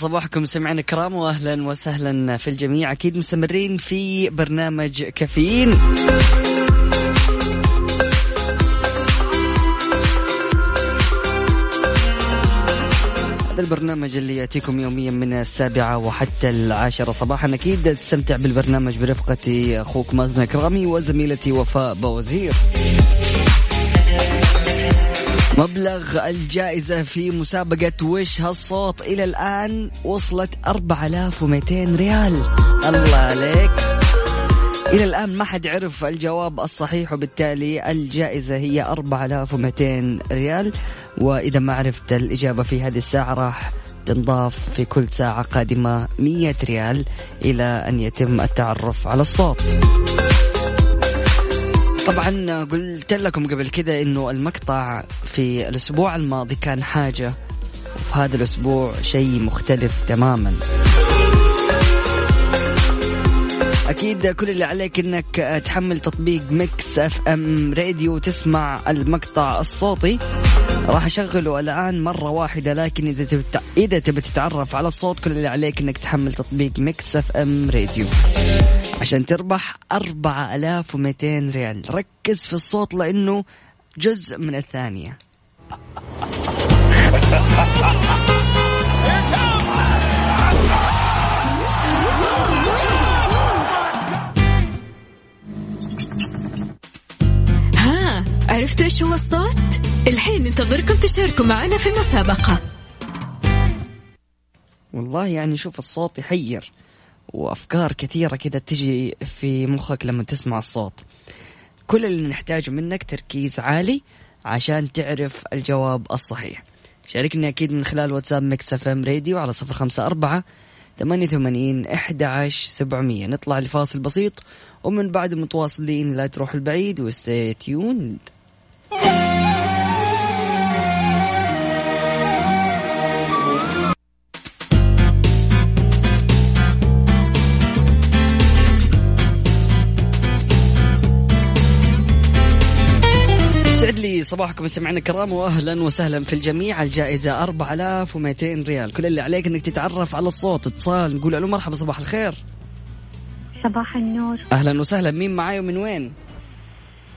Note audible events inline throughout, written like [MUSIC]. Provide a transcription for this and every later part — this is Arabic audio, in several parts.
صباحكم. سمعنا الكرام واهلا وسهلا في الجميع. أكيد مستمرين في برنامج كافيين. هذا البرنامج اللي يأتيكم يوميا من السابعة وحتى العاشرة صباحا. أكيد تستمتع بالبرنامج برفقتي أخوك مازن كرامي وزميلتي وفاء بوزير. مبلغ الجائزة في مسابقة وش هالصوت إلى الآن وصلت 4200 ريال. الله عليك. إلى الآن ما حد عرف الجواب الصحيح وبالتالي الجائزة هي 4200 ريال. وإذا ما عرفت الإجابة في هذه الساعة راح تنضاف في كل ساعة قادمة 100 ريال إلى أن يتم التعرف على الصوت. طبعا قلت لكم قبل كذا إنه المقطع في الأسبوع الماضي كان حاجة وفي هذا الأسبوع شيء مختلف تماما. أكيد كل اللي عليك إنك تحمل تطبيق Mix FM Radio وتسمع المقطع الصوتي. راح أشغله الآن مرة واحدة لكن إذا تبي إذا تبي تتعرف على الصوت كل اللي عليك إنك تحمل تطبيق Mix FM Radio. عشان تربح 4200 ريال. ركز في الصوت لأنه جزء من الثانية. [LAUGHS] عرفتوا إيش هو الصوت؟ الحين ننتظركم تشاركوا معنا في المسابقة. والله يعني شوف الصوت يحير وأفكار كثيرة كذا تجي في مخك لما تسمع الصوت. كل اللي نحتاجه منك تركيز عالي عشان تعرف الجواب الصحيح. شاركني أكيد من خلال واتساب Mix FM راديو على صفر خمسة أربعة ثمانية وثمانين عشر سبعمية. نطلع لفاصل بسيط ومن بعد متواصلين لا تروح البعيد و stay tuned يسعد لي صباحكم سمعنا الكرام واهلا وسهلا في الجميع. الجائزة 4200 ريال. كل اللي عليك إنك تتعرف على الصوت اتصال نقول ألو مرحبا صباح الخير. صباح النور. أهلا وسهلا. مين معاي ومن وين؟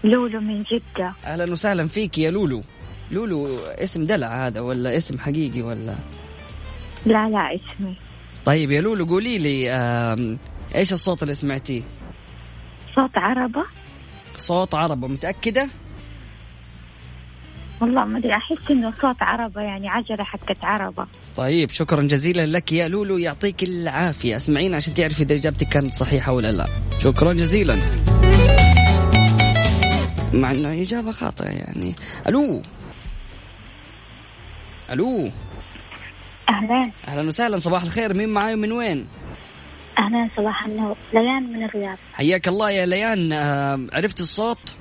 لولو من جدة. أهلا وسهلا فيك يا لولو. لولو اسم دلع هذا ولا اسم حقيقي ولا؟ لا لا اسمي. طيب يا لولو قولي لي إيش الصوت اللي سمعتيه؟ صوت عربة؟ صوت عربة متأكدة؟ والله ما أدري أحس إنه صوت عربة يعني عجلة حقت عربة. طيب شكرا جزيلا لك يا لولو يعطيك العافية. اسمعين عشان تعرف إذا إجابتك كانت صحيحة ولا لا. شكرا جزيلا. مع إنه إجابة خاطئة يعني. ألو. ألو. أهلا. أهلا وسهلا صباح الخير. مين معاي ومن وين؟ أهلا صباح النور. ليان من الرياض. حياك الله يا ليان. آه، عرفت الصوت؟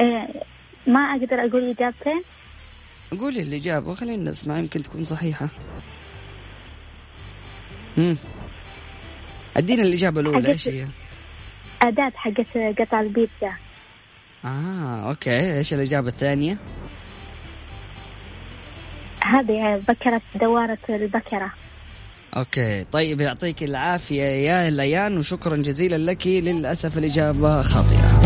إيه ما أقدر أقول إجابتين. قولي الإجابة خلينا نسمع يمكن تكون صحيحة. مم. أدينا الإجابة الأولى حقت- إيش هي؟ أداة حقت قطع البيتزا. آه أوكي. إيش الإجابة الثانية؟ هذه بكرة دوارة البكرة. okay. طيب يعطيك العافية يا ليان وشكرا جزيلا لك. للأسف الإجابة خاطئة.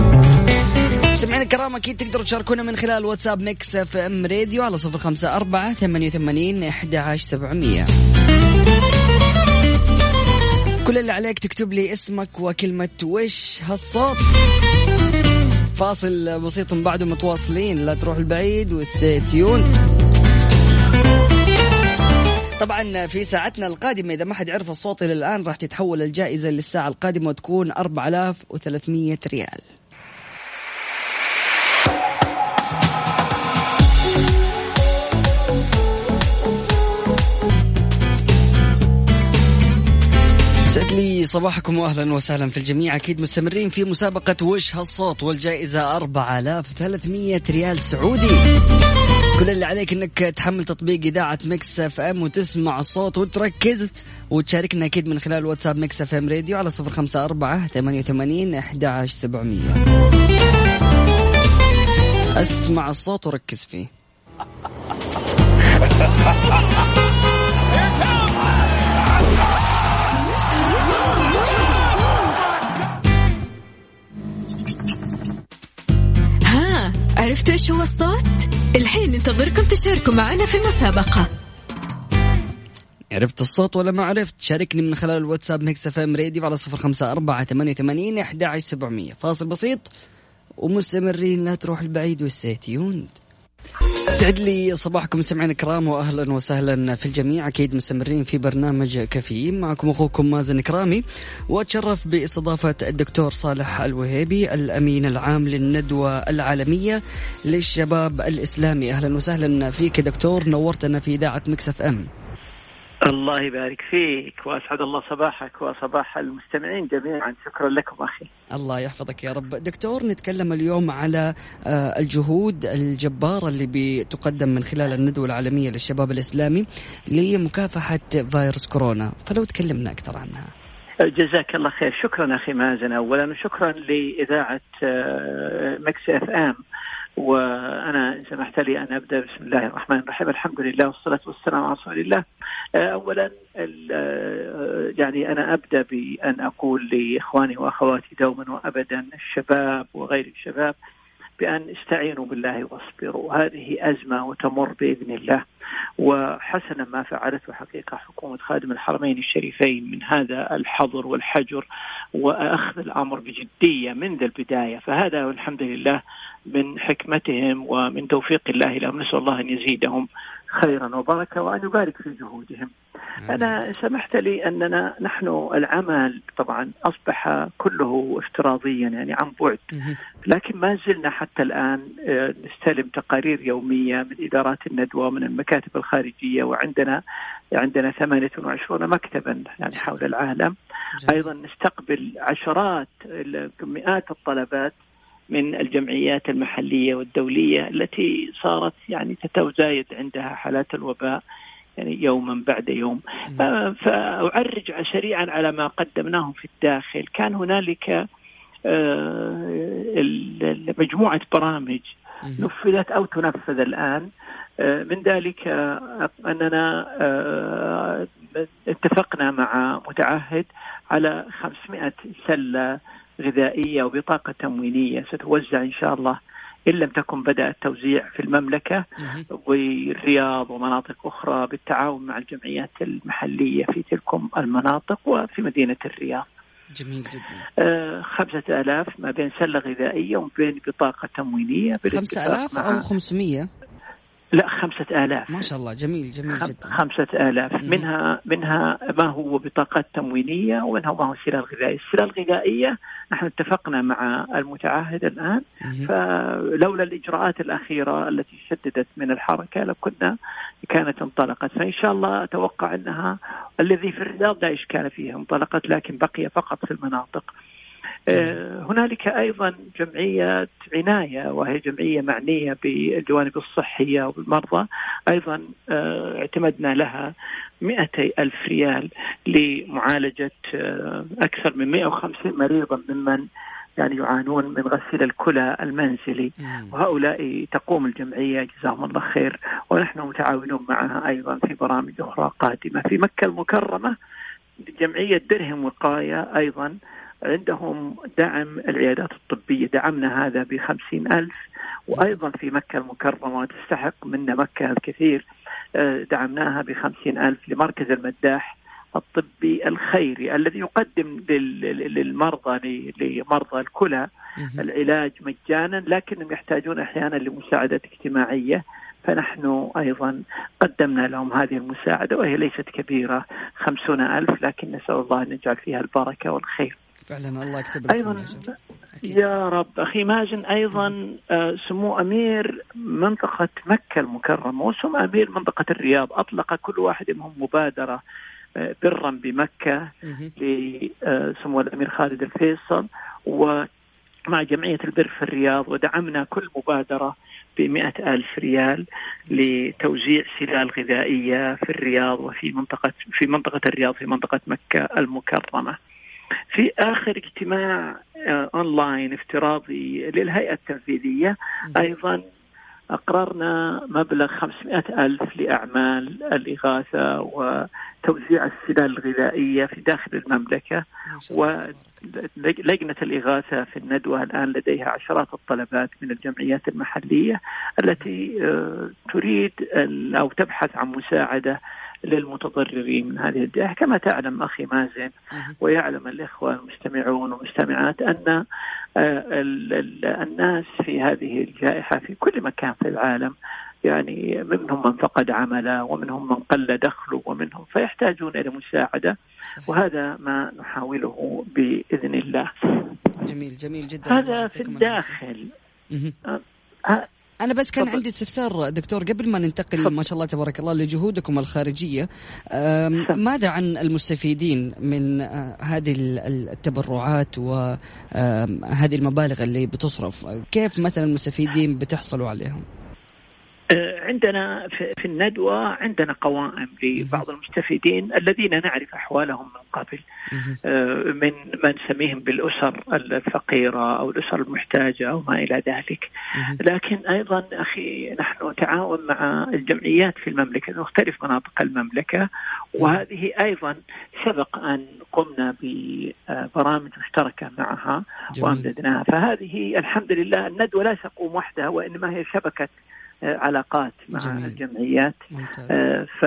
مستمعينا الكرام أكيد تقدروا تشاركونا من خلال واتساب Mix FM راديو على صفر خمسة أربعة ثمانية وثمانين أحد عشر سبعمية. كل اللي عليك تكتب لي اسمك وكلمة وش هالصوت. فاصل بسيط من بعده متواصلين. لا تروح البعيد و stay tuned طبعا في ساعتنا القادمة إذا ما حد عرف الصوت إلى الآن راح تتحول الجائزة للساعة القادمة وتكون 4300 ريال. لي صباحكم واهلا وسهلا في الجميع. أكيد مستمرين في مسابقة وش هالصوت والجائزة 4300 ريال سعودي. كل اللي عليك إنك تحمل تطبيق إذاعة Mix FM وتسمع الصوت وتركز وتشاركنا أكيد من خلال واتساب Mix FM راديو على 054 88 11700 أسمع الصوت وركز فيه. [LAUGHS] عرفتوا إيش هو الصوت؟ الحين ننتظركم تشاركوا معنا في المسابقة. عرفت الصوت ولا ما عرفت؟ شاركني من خلال الواتساب Mix FM راديو على صفر خمسة أربعة ثمانية وثمانين أحد سبعمية. فاصل بسيط. ومستمرين لا تروح البعيد و stay tuned سعد لي صباحكم سمعنا الكرام واهلا وسهلا في الجميع. أكيد مستمرين في برنامج كافيين معكم أخوكم مازن كرامي وأتشرف باستضافة الدكتور صالح الوهيبي الأمين العام للندوة العالمية للشباب الإسلامي. أهلا وسهلا فيك دكتور نورتنا في إذاعة Mix FM. الله يبارك فيك وأسعد الله صباحك وصباح المستمعين جميعا. شكرا لكم أخي. الله يحفظك يا رب. دكتور نتكلم اليوم على آه، الجهود الجبارة اللي بتقدم من خلال الندوة العالمية للشباب الإسلامي لمكافحة فيروس كورونا. فلو تكلمنا أكثر عنها. جزاك الله خير. شكرا أخي مازن اولا وشكرا لإذاعة آه، Mix FM. وأنا ان سمحت لي أن أبدأ بسم الله الرحمن الرحيم. الحمد لله والصلاة والسلام على رسول الله. آه، اولا ال- آه، يعني أنا أبدأ بأن أقول لإخواني وأخواتي دوما وابدا الشباب وغير الشباب. بأن استعينوا بالله واصبروا. هذه أزمة وتمر بإذن الله. وحسنا ما فعلته حقيقة حكومة خادم الحرمين الشريفين من هذا الحظر والحجر وأخذ الأمر بجدية منذ البداية. فهذا والحمد لله من حكمتهم ومن توفيق الله لهم. نسأل الله أن يزيدهم. خيرا وبركة وأن يبارك في جهودهم. أنا سمحت لي أننا نحن العمل طبعا أصبح كله افتراضيا يعني عن بعد. لكن ما زلنا حتى الآن آه، نستلم تقارير يومية من إدارات الندوة ومن المكاتب الخارجية وعندنا عندنا 28 مكتبا يعني حول العالم. أيضا نستقبل عشرات مئات الطلبات من الجمعيات المحلية والدولية التي صارت يعني تتزايد عندها حالات الوباء يعني يوما بعد يوم. فأعرج سريعا على ما قدمناه في الداخل. كان هنالك آه، مجموعة برامج نفذت أو تنفذ الآن. آه، من ذلك آه، أننا اتفقنا مع متعهد على 500 سلة غذائية وبطاقة تموينية ستوزع إن شاء الله إن لم تكن بدأ التوزيع في المملكة والرياض ومناطق أخرى بالتعاون مع الجمعيات المحلية في تلكم المناطق وفي مدينة الرياض. جميل جدا. آه، خمسة آلاف ما بين سلة غذائية وما بين بطاقة تموينية خمسة مع- أو خمسمية. لا خمسة آلاف. ما شاء الله جميل جميل جدا. خمسة آلاف. منها منها ما هو بطاقات تموينية ومنها ما هو سلال غذائية السلال الغذائية نحن اتفقنا مع المتعهد الآن. فلولا الإجراءات الأخيرة التي شددت من الحركة لكنا كانت انطلقت. فإن شاء الله أتوقع أنها الذي في الرياض لا إشكال فيها انطلقت لكن بقي فقط في المناطق. هنالك أيضا جمعيه عناية وهي جمعية معنية بالجوانب الصحية وبالمرضى أيضا آه، اعتمدنا لها 200 ألف ريال لمعالجة آه، أكثر من 150 مريضا ممن يعني يعانون من غسيل الكلى المنزلي. وهؤلاء تقوم الجمعية جزاهم الله خير. ونحن متعاونون معها أيضا في برامج أخرى قادمة. في مكة المكرمة جمعية درهم وقاية أيضا عندهم دعم العيادات الطبية دعمنا هذا بخمسين ألف. وأيضا في مكة المكرمة وتستحق منا مكة الكثير آه، دعمناها بخمسين ألف لمركز المداح الطبي الخيري الذي يقدم لل- للمرضى لمرضى الكلى العلاج مجانا لكنهم يحتاجون أحيانا لمساعده اجتماعية. فنحن أيضا قدمنا لهم هذه المساعدة وهي ليست كبيرة خمسون ألف لكن نسأل الله أن يجعل فيها البركة والخير. فعلا الله يكتب أيضا. أكيد. يا رب أخي مازن أيضا آه، سمو أمير منطقة مكة المكرمة وسمو أمير منطقة الرياض أطلق كل واحد منهم مبادرة آه، برا بمكة. لسمو الأمير خالد الفيصل ومع جمعية البر في الرياض ودعمنا كل مبادرة بمئة ألف ريال لتوزيع سلال غذائية في الرياض وفي منطقة في منطقة الرياض في منطقة مكة المكرمة. في آخر اجتماع آه، أونلاين افتراضي للهيئة التنفيذية أيضا أقررنا مبلغ 500 ألف لأعمال الإغاثة وتوزيع السلال الغذائية في داخل المملكة. ولجنة الإغاثة في الندوة الآن لديها عشرات الطلبات من الجمعيات المحلية التي آه، تريد أو تبحث عن مساعدة للمتضررين من هذه الجائحة كما تعلم أخي مازن. ويعلم الإخوة المستمعون والمستمعات أن آه، ال- ال- الناس في هذه الجائحة في كل مكان في العالم يعني منهم من فقد عمله ومنهم من قل دخله ومنهم فيحتاجون إلى مساعدة صحيح. وهذا ما نحاوله بإذن الله جميل جميل جدا هذا في. الداخل أنا بس كان تفضل. عندي استفسار دكتور قبل ما ننتقل تفضل. ما شاء الله تبارك الله لجهودكم تفضل. ماذا عن المستفيدين من آه، هذه ال- ال- التبرعات وهذه المبالغ اللي بتصرف كيف مثلا المستفيدين بتحصلوا عليهم عندنا في الندوة عندنا قوائم لبعض المستفيدين الذين نعرف أحوالهم من قبل. آه، من ما نسميهم بالأسر الفقيرة أو الأسر المحتاجة أو ما إلى ذلك. لكن أيضا أخي نحن نتعاون مع الجمعيات في المملكة مختلف مناطق المملكة وهذه أيضا سبق أن قمنا ببرامج مشتركة معها. وأمددناها فهذه الحمد لله الندوة لا تقوم وحدها وإنما هي شبكة آه، علاقات مع جميل. الجمعيات. ممتاز. آه، ف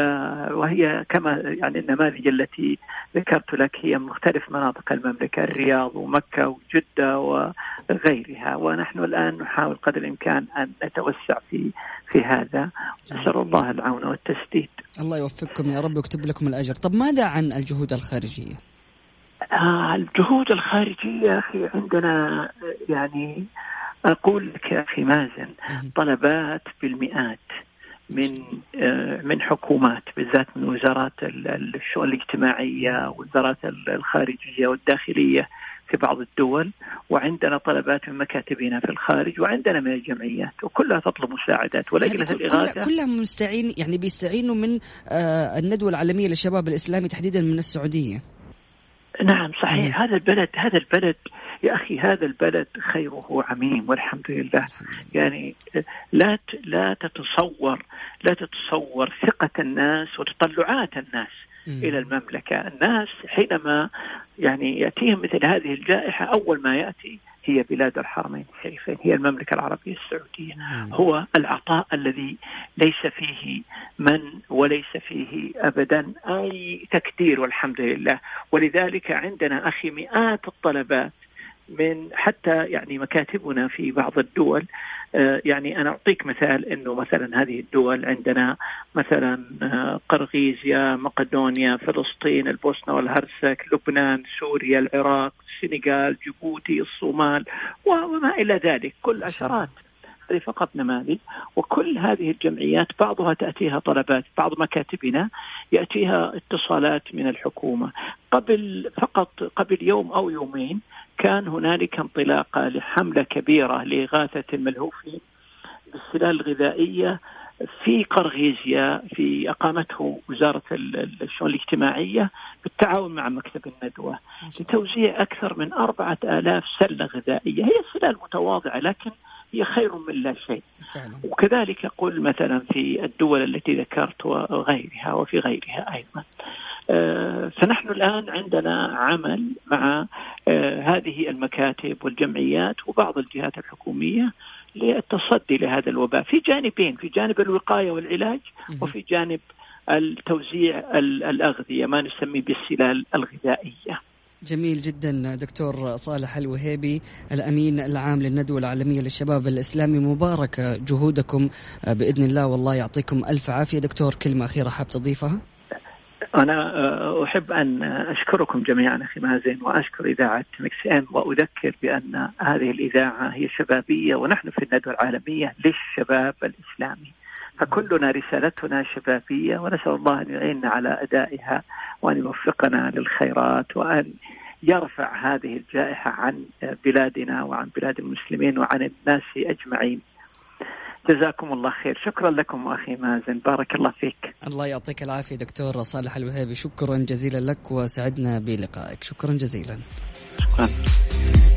وهي كما يعني النماذج التي ذكرت لك هي من مختلف مناطق المملكة الرياض ومكة وجدة وغيرها. ونحن الآن نحاول قدر الإمكان أن نتوسع في في هذا. نسال الله العون والتسديد. الله يوفقكم يا رب ويكتب لكم الأجر. طب ماذا عن الجهود الخارجية؟ آه الجهود الخارجية يا أخي عندنا آه، يعني أقول لك يا أخي مازن. طلبات بالمئات من آه، من حكومات بالذات من وزارات ال- ال- الشؤون الاجتماعية وزارات ال- الخارجية والداخلية في بعض الدول وعندنا طلبات من مكاتبنا في الخارج وعندنا من الجمعيات وكلها تطلب مساعدات ولجنه يعني الاغاثه كل- كلهم مستعين يعني بيستعينوا من آه، الندوة العالمية للشباب الإسلامي تحديدا من السعودية نعم صحيح. هذا البلد هذا البلد يا أخي هذا البلد خيره عميم والحمد لله يعني لا لا تتصور لا تتصور ثقة الناس وتطلعات الناس مم. إلى المملكة الناس حينما يعني يأتيهم مثل هذه الجائحة أول ما يأتي هي بلاد الحرمين الشريفين هي المملكة العربية السعودية مم. هو العطاء الذي ليس فيه من وليس فيه ابدا أي تكدير والحمد لله ولذلك عندنا أخي مئات الطلبات من حتى يعني مكاتبنا في بعض الدول آه، يعني أنا أعطيك مثال إنه مثلا هذه الدول عندنا مثلا آه، قرغيزيا مقدونيا فلسطين البوسنة والهرسك لبنان سوريا العراق السنغال جيبوتي الصومال وما إلى ذلك كل عشرات هذه فقط نماذج وكل هذه الجمعيات بعضها تأتيها طلبات بعض مكاتبنا يأتيها اتصالات من الحكومة. قبل فقط قبل يوم أو يومين كان هنالك انطلاقة لحملة كبيرة لإغاثة الملهوفين بالسلال الغذائية في قرغيزيا في أقامته وزارة الشؤون الاجتماعية بالتعاون مع مكتب الندوة لتوزيع أكثر من أربعة آلاف سلة غذائية. هي سلال متواضعة لكن هي خير من لا شيء. فعلا. وكذلك أقول مثلا في الدول التي ذكرت وغيرها وفي غيرها أيضا. آه، فنحن الآن عندنا عمل مع آه، هذه المكاتب والجمعيات وبعض الجهات الحكومية للتصدي لهذا الوباء. في جانبين في جانب الوقاية والعلاج وفي جانب التوزيع الأغذية ما نسميه بالسلال الغذائية. جميل جدا دكتور صالح الوهيبي الأمين العام للندوة العالمية للشباب الإسلامي. مباركه جهودكم بإذن الله والله يعطيكم ألف عافية. دكتور كلمة أخيرة حاب تضيفها؟ أنا آه، أحب أن أشكركم جميعا أخي مازن وأشكر إذاعة مكس إم وأذكر بأن هذه الإذاعة هي شبابية ونحن في الندوة العالمية للشباب الإسلامي. فكلنا رسالتنا شبابية ونسأل الله أن يعيننا على أدائها وأن يوفقنا للخيرات وأن يرفع هذه الجائحة عن بلادنا وعن بلاد المسلمين وعن الناس أجمعين. جزاكم الله خير. شكرا لكم أخي مازن. بارك الله فيك. الله يعطيك العافية دكتور صالح الوهيبي. شكرا جزيلا لك وسعدنا بلقائك. شكرا جزيلا. شكرا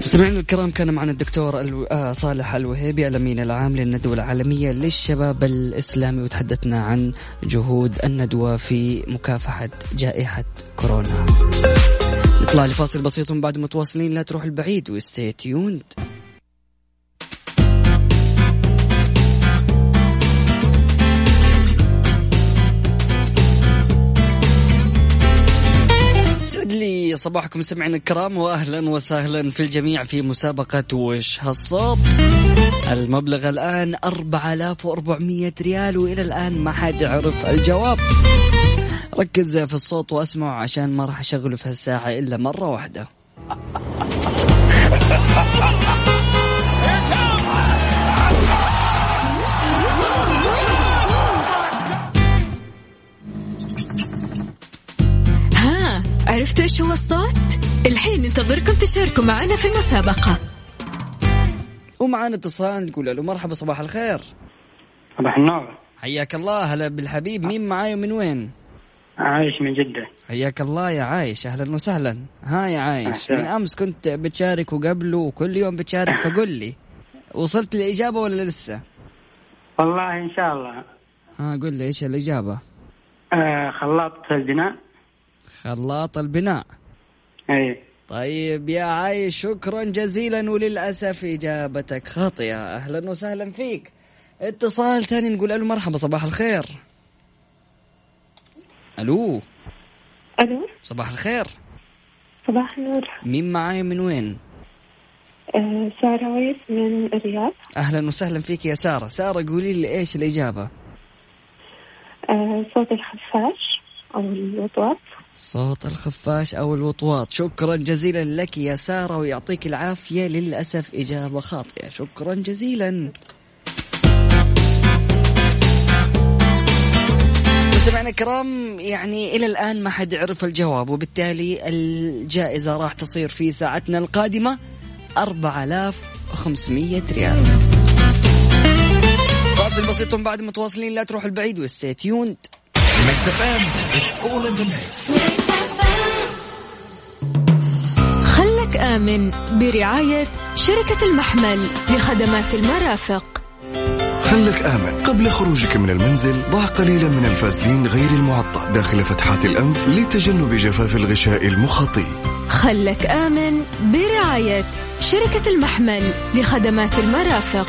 مستمعينا الكرام كان معنا الدكتور. آه صالح الوهيبي الأمين العام للندوة العالمية للشباب الإسلامي وتحدثنا عن جهود الندوة في مكافحة جائحة كورونا. نطلع لفاصل بسيط بعد متواصلين لا تروح البعيد وستي تيوند. صباحكم سمعنا الكرام واهلا وسهلا في الجميع في مسابقة وش هالصوت. المبلغ الآن 4400 ريال وإلى الآن ما حد عرف الجواب. ركز في الصوت واسمعه عشان ما راح أشغله في هالساعة إلا مرة واحدة. [LAUGHS] عرفتوا إيش هو الصوت؟ الحين ننتظركم تشاركوا معنا في المسابقة ومعنا اتصال نقول له مرحبا صباح الخير صباح النور حياك الله هلا بالحبيب مين معاي ومن وين؟ عايش من جدة حياك الله يا عايش أهلا وسهلا ها يا عايش أحسن. من أمس كنت بتشارك وقبله وكل يوم بتشارك فقل لي وصلت الاجابة ولا لسه؟ والله إن شاء الله ها قل لي إيش الإجابة؟ آه خلاط البناء خلاط البناء. أي. طيب يا عايش شكرا جزيلا وللأسف إجابتك خاطئة. أهلا وسهلا فيك. اتصال ثاني نقول ألو مرحبا صباح الخير. ألو. ألو. صباح الخير. صباح النور. مين معاي من وين؟ أه سارة ويس من الرياض. أهلا وسهلا فيك يا سارة، سارة قولي لي إيش الإجابة؟ أه صوت الخفاش أو الوطواط. صوت الخفاش أو الوطواط. شكرا جزيلا لك يا سارة ويعطيك العافية. للأسف إجابة خاطئة. شكرا جزيلا. مستمعينا الكرام يعني إلى الآن ما حد عرف الجواب وبالتالي الجائزة راح تصير في ساعتنا القادمة 4500 ريال. فاصل بسيط بعد متواصلين. لا تروح البعيد و stay tuned Mix FM it's all in the mix خلك آمن برعاية شركة المحمل لخدمات المرافق. خلك آمن قبل خروجك من المنزل ضع قليلا من الفازلين غير المعطى داخل فتحات الأنف لتجنب جفاف الغشاء المخاطي خلك آمن برعاية شركة المحمل لخدمات المرافق.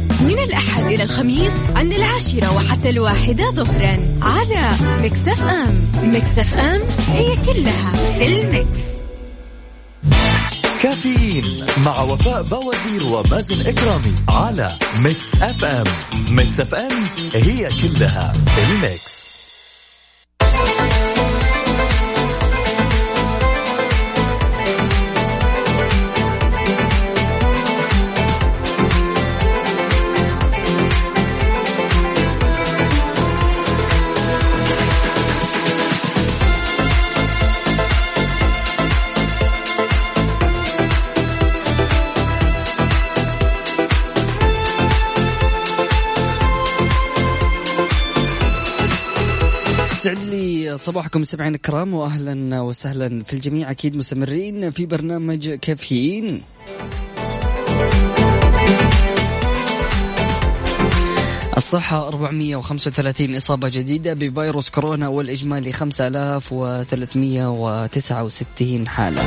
من الأحد إلى الخميس عند العاشرة وحتى الواحدة ظهرا على Mix FM. Mix FM هي كلها في ال mix كافيين مع وفاء بوازير ومازن إكرامي على Mix FM. Mix FM هي كلها ال mix. صباحكم سبعين الكرام واهلا وسهلا في الجميع. أكيد مستمرين في برنامج كافيين. الصحة 435 إصابة جديدة بفيروس كورونا والإجمالي 5369 حالة.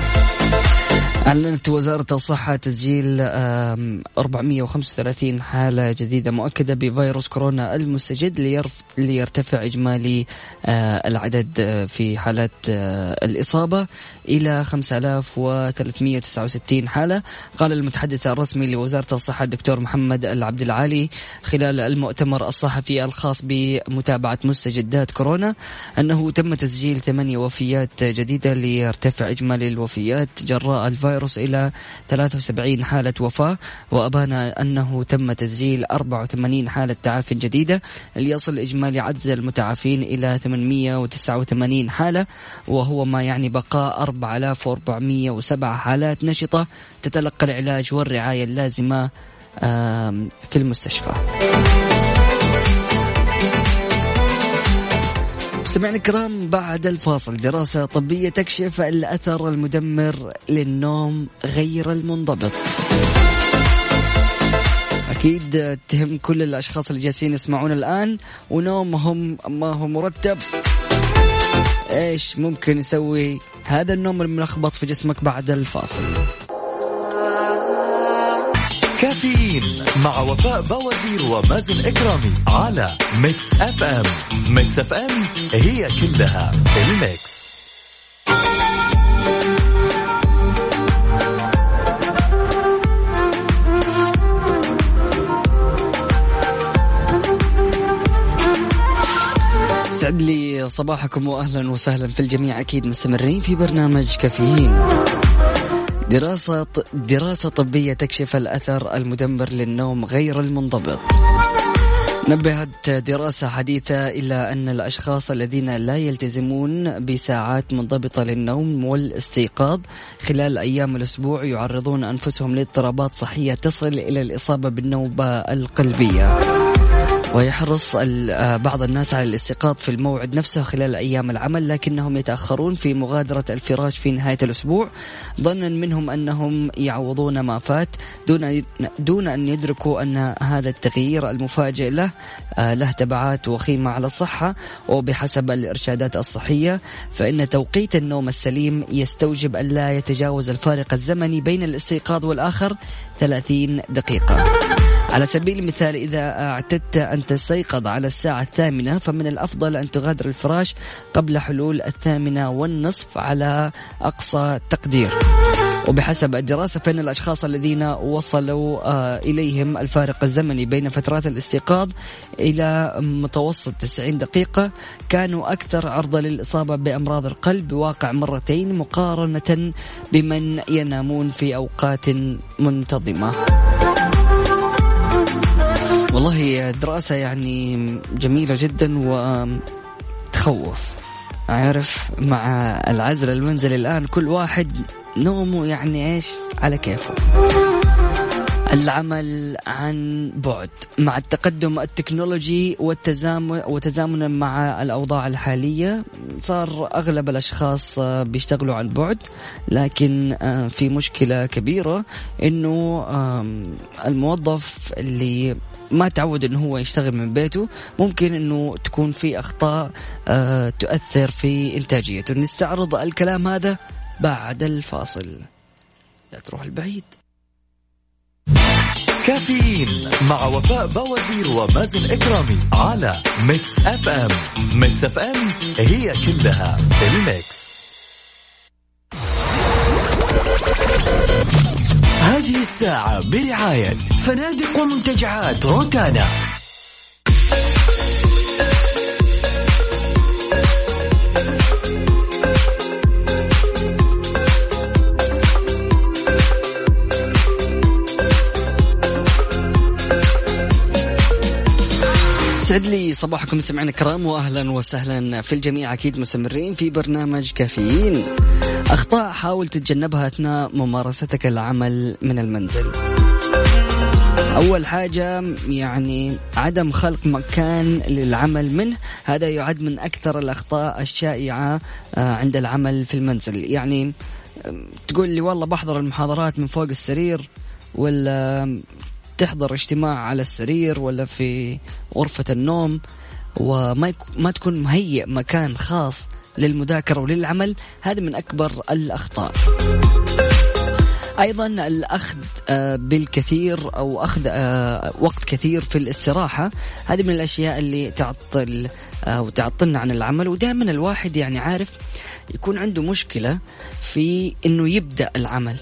أعلنت وزارة الصحة تسجيل 435 حالة جديدة مؤكدة بفيروس كورونا المستجد ليرتفع إجمالي آه، العدد آه، في حالات آه، الإصابة إلى 5369 حالة. قال المتحدث الرسمي لوزارة الصحة الدكتور محمد العبد العالي خلال المؤتمر الصحفي الخاص بمتابعة مستجدات كورونا أنه تم تسجيل ثمانية وفيات جديدة ليرتفع إجمالي الوفيات جراء الفيروس الفيروس إلى 73 حالة وفاة وأبان أنه تم تسجيل 84 حالة تعافي جديدة ليصل إجمالي عدد المتعافين إلى 889 حالة وهو ما يعني بقاء 4407 حالات نشطة تتلقى العلاج والرعاية اللازمة في المستشفى. مستمعينا الكرام بعد الفاصل دراسة طبية تكشف الأثر المدمر للنوم غير المنضبط. أكيد تهم كل الأشخاص اللي جالسين يسمعون الآن ونومهم ما هو مرتب. إيش ممكن يسوي هذا النوم الملخبط في جسمك بعد الفاصل؟ كافيين مع وفاء بوازير ومازن إكرامي على Mix FM Mix FM هي كلها ال mix. سعد لي صباحكم واهلا وسهلا في الجميع. أكيد مستمرين في برنامج كافيين. دراسة دراسة طبية تكشف الأثر المدمر للنوم غير المنضبط. نبهت دراسة حديثة إلى أن الأشخاص الذين لا يلتزمون بساعات منضبطة للنوم والاستيقاظ خلال أيام الأسبوع يعرضون أنفسهم لاضطرابات صحية تصل إلى الإصابة بالنوبة القلبية. ويحرص آه، بعض الناس على الاستيقاظ في الموعد نفسه خلال أيام العمل لكنهم يتأخرون في مغادرة الفراش في نهاية الأسبوع. ظنا منهم أنهم يعوضون ما فات دون دون أن يدركوا أن هذا التغيير المفاجئ له آه، له تبعات وخيمة على الصحة. وبحسب الإرشادات الصحية فإن توقيت النوم السليم يستوجب أن لا يتجاوز الفارق الزمني بين الاستيقاظ والآخر 30 دقيقة. على سبيل المثال إذا اعتدت أن تستيقظ على الساعة الثامنة فمن الأفضل أن تغادر الفراش قبل حلول الثامنة والنصف على أقصى تقدير. وبحسب الدراسة فإن الأشخاص الذين وصلوا آه، إليهم الفارق الزمني بين فترات الاستيقاظ إلى متوسط 90 دقيقة كانوا أكثر عرضة للإصابة بأمراض القلب بواقع مرتين مقارنة بمن ينامون في أوقات منتظمة. والله دراسة يعني جميلة جدا وتخوف عارف مع العزل المنزلي الآن كل واحد نومه يعني إيش؟ على كيفه. العمل عن بعد. مع التقدم التكنولوجي والتزامن وتزامنا مع الأوضاع الحالية صار أغلب الأشخاص بيشتغلوا عن بعد. لكن آه، في مشكلة كبيرة إنه الموظف اللي ما تعود إنه هو يشتغل من بيته ممكن إنه تكون في أخطاء آه، تؤثر في إنتاجيته. نستعرض الكلام هذا بعد الفاصل. لا تروح البعيد. كافيين مع وفاء بوازير ومازن إكرامي على Mix FM. Mix FM هي كلها ال mix. هذه الساعة برعاية فنادق ومنتجعات روتانا. يسعد لي صباحكم سمعنا الكرام واهلا وسهلا في الجميع أكيد مستمرين في برنامج كافيين. أخطاء حاول تتجنبها أثناء ممارستك العمل من المنزل. أول حاجة يعني عدم خلق مكان للعمل منه هذا يعد من أكثر الأخطاء الشائعة آه، عند العمل في المنزل. يعني تقول لي والله بحضر المحاضرات من فوق السرير ولا تحضر اجتماع على السرير ولا في غرفة النوم وما ما تكون مهيئ مكان خاص للمذاكرة وللعمل. هذا من أكبر الأخطاء. أيضا الأخذ آه، بالكثير أو أخذ آه، وقت كثير في الاستراحة. هذه من الأشياء اللي تعطل آه، تعطلنا عن العمل. ودائما الواحد يعني عارف يكون عنده مشكلة في إنه يبدأ العمل.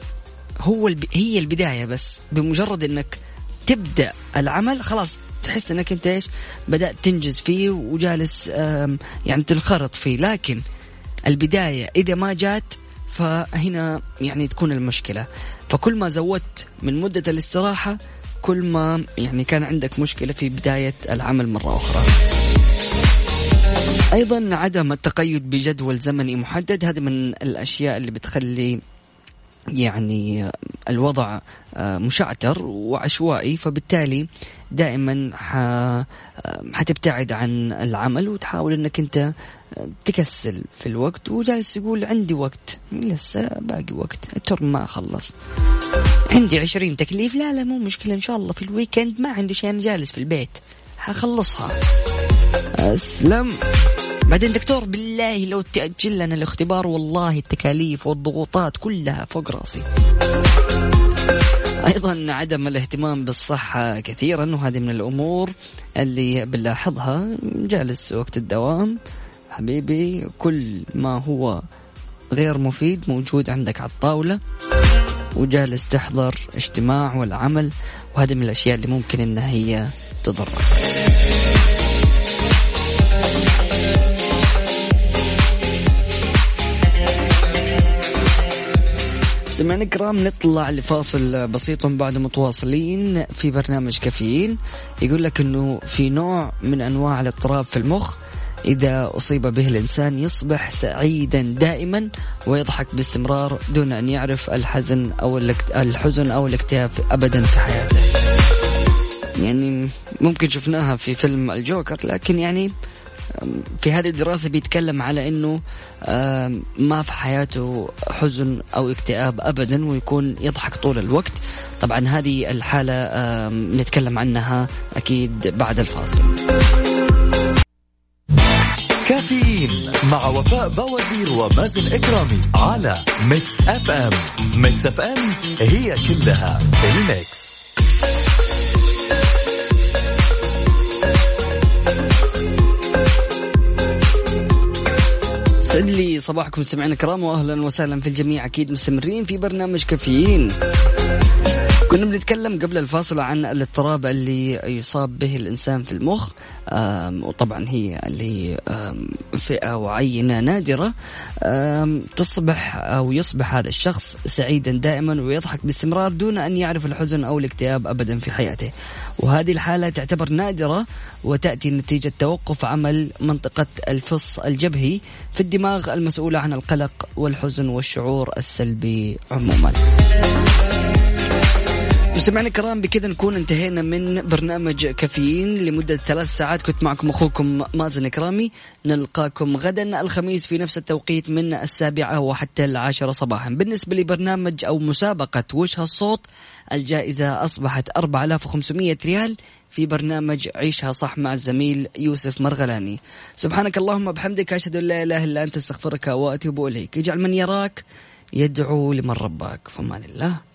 هو. هي البداية بس. بمجرد إنك تبدأ العمل خلاص تحس انك انت إيش بدأت تنجز فيه وجالس يعني تنخرط فيه. لكن البداية إذا ما جات فهنا يعني تكون المشكلة. فكل ما زودت من مدة الاستراحة كل ما يعني كان عندك مشكلة في بداية العمل مرة أخرى. أيضا عدم التقيد بجدول زمني محدد. هذه من الأشياء اللي بتخلي يعني الوضع آه، مشعتر وعشوائي. فبالتالي دائما حتبتعد عن العمل وتحاول إنك أنت تكسل في الوقت وجالس يقول عندي وقت. لسه باقي وقت. ال term ما خلص عندي عشرين تكليف. لا لا مو مشكلة. إن شاء الله في ال weekend ما عندي شيء أنا جالس في البيت. حخلصها. أسلم. بعدين دكتور بالله لو تأجل لنا الاختبار والله التكاليف والضغوطات كلها فوق راسي. أيضا عدم الاهتمام بالصحة كثيرا وهذه من الأمور اللي بنلاحظها. جالس وقت الدوام حبيبي كل ما هو غير مفيد موجود عندك على الطاولة وجالس تحضر اجتماع ولا عمل وهذه من الأشياء اللي ممكن إنها هي تضرك. سمعنا الكرام نطلع لفاصل بسيط بعد متواصلين في برنامج كافيين. يقول لك إنه في نوع من أنواع الاضطراب في المخ إذا أصيب به الإنسان يصبح سعيدا دائما ويضحك باستمرار دون أن يعرف الحزن أو الحزن أو الاكتئاب أبدا في حياته. يعني ممكن شفناها في فيلم الجوكر لكن يعني في هذه الدراسة بيتكلم على أنه ما في حياته حزن أو اكتئاب أبدا ويكون يضحك طول الوقت. طبعا هذه الحالة نتكلم عنها أكيد بعد الفاصل. كافيين مع وفاء بوازير ومازن إكرامي على Mix FM. Mix FM هي كلها ال mix. سعد لي صباحكم سمعنا الكرام واهلا وسهلا في الجميع. أكيد مستمرين في برنامج كافيين. كنا بنتكلم قبل الفاصل عن الاضطراب اللي يصاب به الإنسان في المخ وطبعا هي لفئة وعينة نادرة تصبح أو يصبح هذا الشخص سعيدا دائما ويضحك باستمرار دون أن يعرف الحزن أو الاكتئاب ابدا في حياته. وهذه الحالة تعتبر نادرة وتأتي نتيجة توقف عمل منطقة الفص الجبهي في الدماغ المسؤولة عن القلق والحزن والشعور السلبي عموما. مستمعينا الكرام بكذا نكون انتهينا من برنامج كافيين لمدة ثلاث ساعات. كنت معكم أخوكم مازن كرامي نلقاكم غدا الخميس في نفس التوقيت من السابعة وحتى العاشرة صباحا. بالنسبة لبرنامج أو مسابقة وش هالصوت؟ الجائزة أصبحت 4500 ريال في برنامج عيشها صح مع الزميل يوسف مرغلاني. سبحانك اللهم بحمدك أشهد أن لا إله إلا أنت أستغفرك وأتوب إليك. اجعل من يراك يدعو لمن رباك. فمان الله.